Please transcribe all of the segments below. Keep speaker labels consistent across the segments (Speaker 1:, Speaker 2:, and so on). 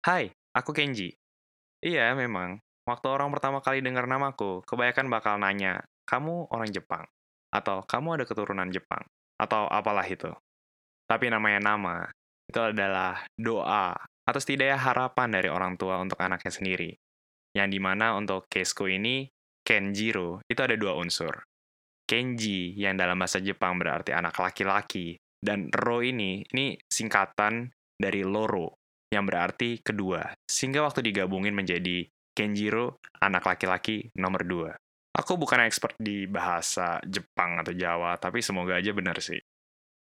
Speaker 1: Hai, aku Kenji. Iya, memang. Waktu orang pertama kali dengar namaku, kebanyakan bakal nanya, kamu orang Jepang? Atau kamu ada keturunan Jepang? Atau apalah itu. Tapi namanya nama, itu adalah doa, atau setidaknya harapan dari orang tua untuk anaknya sendiri. Yang di mana untuk caseku ini, Kenjiro, itu ada dua unsur. Kenji, yang dalam bahasa Jepang berarti anak laki-laki, dan Ro ini, ini singkatan dari Loro, yang berarti kedua. Sehingga waktu digabungin menjadi Kenjiro, anak laki-laki nomor dua. Aku bukan expert di bahasa Jepang atau Jawa, tapi semoga aja benar sih.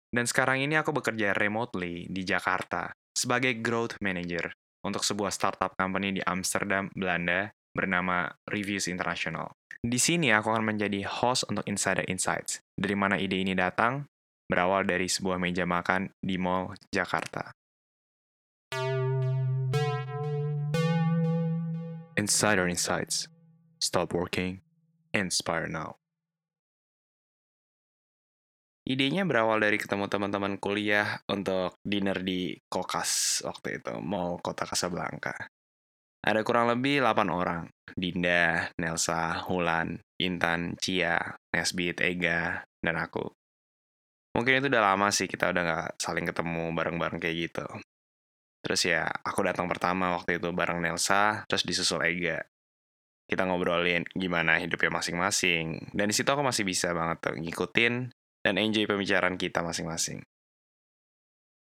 Speaker 1: Dan sekarang ini aku bekerja remotely di Jakarta sebagai growth manager untuk sebuah startup company di Amsterdam, Belanda bernama Reviews International. Di sini aku akan menjadi host untuk Insider Insights. Dari mana ide ini datang? Berawal dari sebuah meja makan di Mall Jakarta. Insider Insights. Stop working. Inspire now. Idenya berawal dari ketemu teman-teman kuliah untuk dinner di Kokas waktu itu, Mall Kota Casablanca. Ada kurang lebih 8 orang. Dinda, Nelsa, Hulan, Intan, Cia, Nesbit, Ega, dan aku. Mungkin itu udah lama sih kita udah gak saling ketemu bareng-bareng kayak gitu. Terus ya, aku datang pertama waktu itu bareng Nelsa, terus disusul Ega. Kita ngobrolin gimana hidupnya masing-masing. Dan di situ aku masih bisa banget tuh ngikutin dan enjoy pembicaraan kita masing-masing.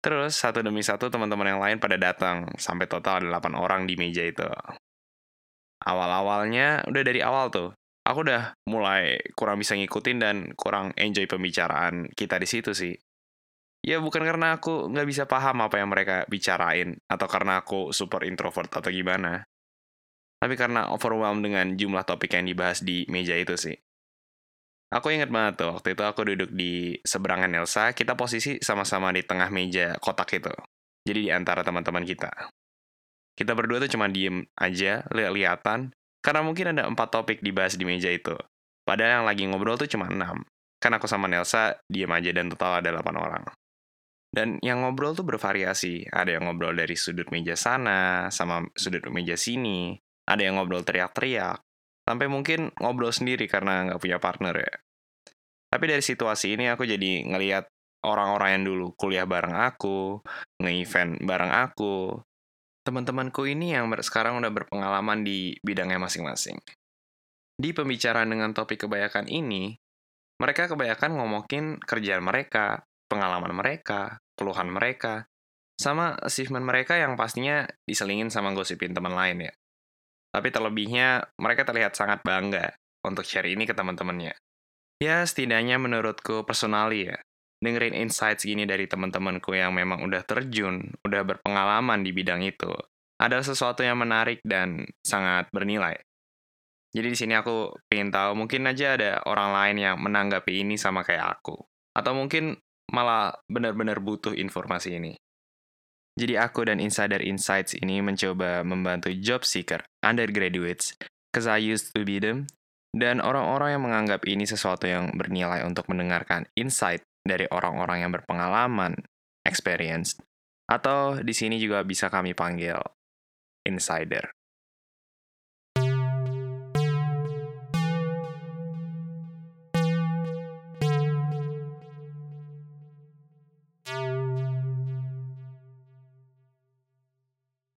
Speaker 1: Terus satu demi satu teman-teman yang lain pada datang, sampai total ada 8 orang di meja itu. Awal-awalnya, udah dari awal tuh, aku udah mulai kurang bisa ngikutin dan kurang enjoy pembicaraan kita di situ sih. Ya bukan karena aku nggak bisa paham apa yang mereka bicarain, atau karena aku super introvert atau gimana. Tapi karena overwhelmed dengan jumlah topik yang dibahas di meja itu sih. Aku inget banget tuh, waktu itu aku duduk di seberangan Elsa, kita posisi sama-sama di tengah meja kotak itu. Jadi di antara teman-teman kita. Kita berdua tuh cuma diem aja, lihat-lihatan, karena mungkin ada empat topik dibahas di meja itu. Padahal yang lagi ngobrol tuh cuma enam. Kan aku sama Nelsa diem aja dan total ada delapan orang. Dan yang ngobrol tuh bervariasi. Ada yang ngobrol dari sudut meja sana, sama sudut meja sini. Ada yang ngobrol teriak-teriak. Sampai mungkin ngobrol sendiri karena nggak punya partner ya. Tapi dari situasi ini aku jadi ngeliat orang-orang yang dulu kuliah bareng aku, nge-event bareng aku. Teman-temanku ini yang sekarang udah berpengalaman di bidangnya masing-masing. Di pembicaraan dengan topik kebanyakan ini, mereka kebanyakan ngomongin kerjaan mereka, pengalaman mereka, keluhan mereka, sama achievement mereka yang pastinya diselingin sama gosipin teman lain ya. Tapi terlebihnya, mereka terlihat sangat bangga untuk share ini ke teman-temannya. Ya, setidaknya menurutku personally ya, dengerin insights gini dari teman-temanku yang memang udah terjun, udah berpengalaman di bidang itu, ada sesuatu yang menarik dan sangat bernilai. Jadi di sini aku pengen tahu, mungkin aja ada orang lain yang menanggapi ini sama kayak aku. Atau mungkin malah benar-benar butuh informasi ini. Jadi aku dan Insider Insights ini mencoba membantu job seeker, undergraduates, cause I used to be them, dan orang-orang yang menganggap ini sesuatu yang bernilai untuk mendengarkan insight dari orang-orang yang berpengalaman, experience, atau di sini juga bisa kami panggil insider.